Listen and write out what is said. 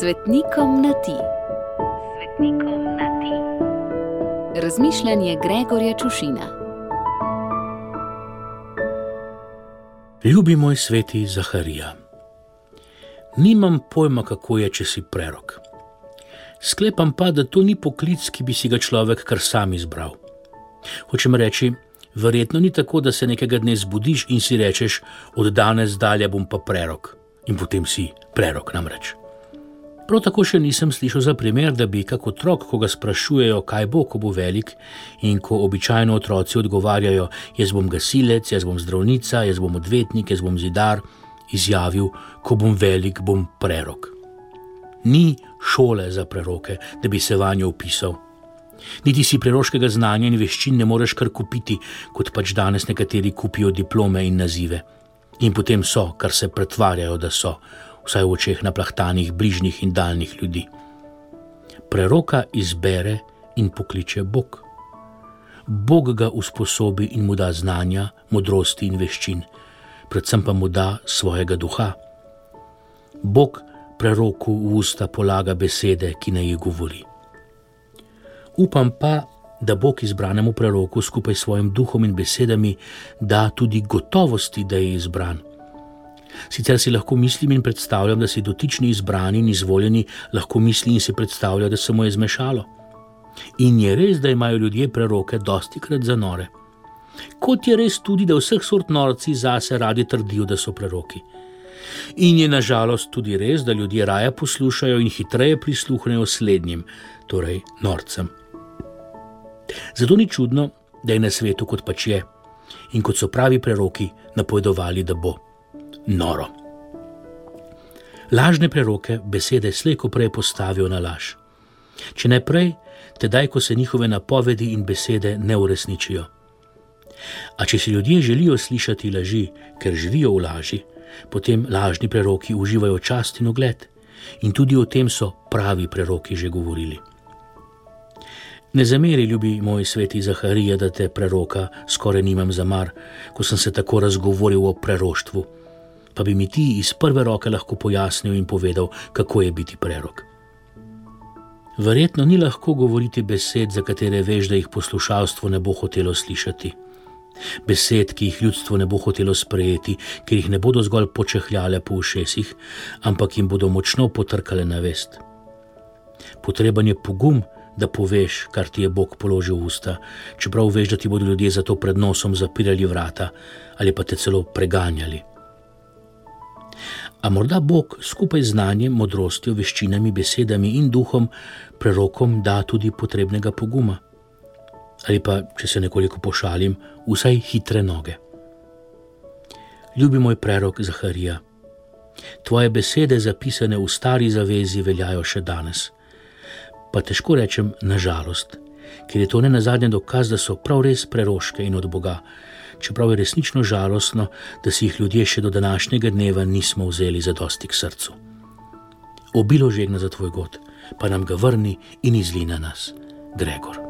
Svetnikom na ti. Svetnikom na ti. Razmišljanje Gregorja Čušina. Ljubi moj sveti Zaharija. Nimam pojma, kako je, če si prerok. Sklepam pa, da to ni poklic, ki bi si ga človek kar sam izbral. Hočem reči, verjetno ni tako, da se nekega dne zbudiš in si rečeš: od danes dalje bom pa prerok. In potem si prerok namreč. Prav tako še nisem slišal za primer, da bi kot otrok, ko ga sprašujejo, kaj bo, ko bo velik, in ko običajno otroci odgovarjajo: Jaz bom gasilec, jaz bom zdravnica, jaz bom odvetnik, jaz bom zidar, izjavil: Ko bom velik, bom prerok. Ni šole za preroke, da bi se vanjo upisal. Niti si preroškega znanja in veščin ne moreš kar kupiti, kot pač danes nekateri kupijo diplome in nazive. In potem so, kar se pretvarjajo, da so, vsaj v očeh naplahtanih, bližnjih in daljnih ljudi. Preroka izbere in pokliče Bog. Bog ga usposobi in mu da znanja, modrosti in veščin, predvsem pa mu da svojega duha. Bog preroku v usta polaga besede, ki naj jih govori. Upam pa, da Bog izbranemu preroku skupaj s svojim duhom in besedami da tudi gotovosti, da je izbran. Sicer si lahko mislim in predstavljam, da si dotični izbrani in izvoljeni lahko misli in si predstavlja, da se mu je zmešalo. In je res, da imajo ljudje preroke dosti krat za nore. Kot je res tudi, da vseh sort norci zase radi trdijo, da so preroki. In je nažalost tudi res, da ljudje raje poslušajo in hitreje prisluhnejo slednjim, torej norcem. Zato ni čudno, da je na svetu kot pač je in kot so pravi preroki napovedovali, da bo noro. Lažne preroke besede slejko prej postavijo na laž. Če ne prej, tedaj, ko se njihove napovedi in besede ne uresničijo. A če si ljudje želijo slišati laži, ker živijo v laži, potem lažni preroki uživajo čast in ogled. In tudi o tem so pravi preroki že govorili. Ne zameri, ljubi moj sveti Zaharija, da te preroka skoraj nimam za mar, ko sem se tako razgovoril o preroštvu. Pa bi mi ti iz prve roke lahko pojasnil in povedal, kako je biti prerok. Verjetno ni lahko govoriti besed, za katere veš, da jih poslušalstvo ne bo hotelo slišati. Besed, ki jih ljudstvo ne bo hotelo sprejeti, ker jih ne bodo zgolj počehljale po ušesih, ampak jim bodo močno potrkale na vest. Potreben je pogum, da poveš, kar ti je Bog položil v usta, čeprav veš, da ti bodo ljudje za to pred nosom zapirali vrata ali pa te celo preganjali. A morda Bog skupaj z znanjem, modrostjo, veščinami, besedami in duhom prerokom da tudi potrebnega poguma. Ali pa, če se nekoliko pošalim, vsaj hitre noge. Ljubi moj prerok Zaharija, tvoje besede, zapisane v stari zavezi, veljajo še danes pa težko rečem nažalost, ker je to ne nazadnje dokaz, da so prav res preroške in od Boga, čeprav je resnično žalostno, da si jih ljudje še do današnjega dneva nismo vzeli za dosti k srcu. Obilo žegna za tvoj god, pa nam ga vrni in izli na nas, Gregor.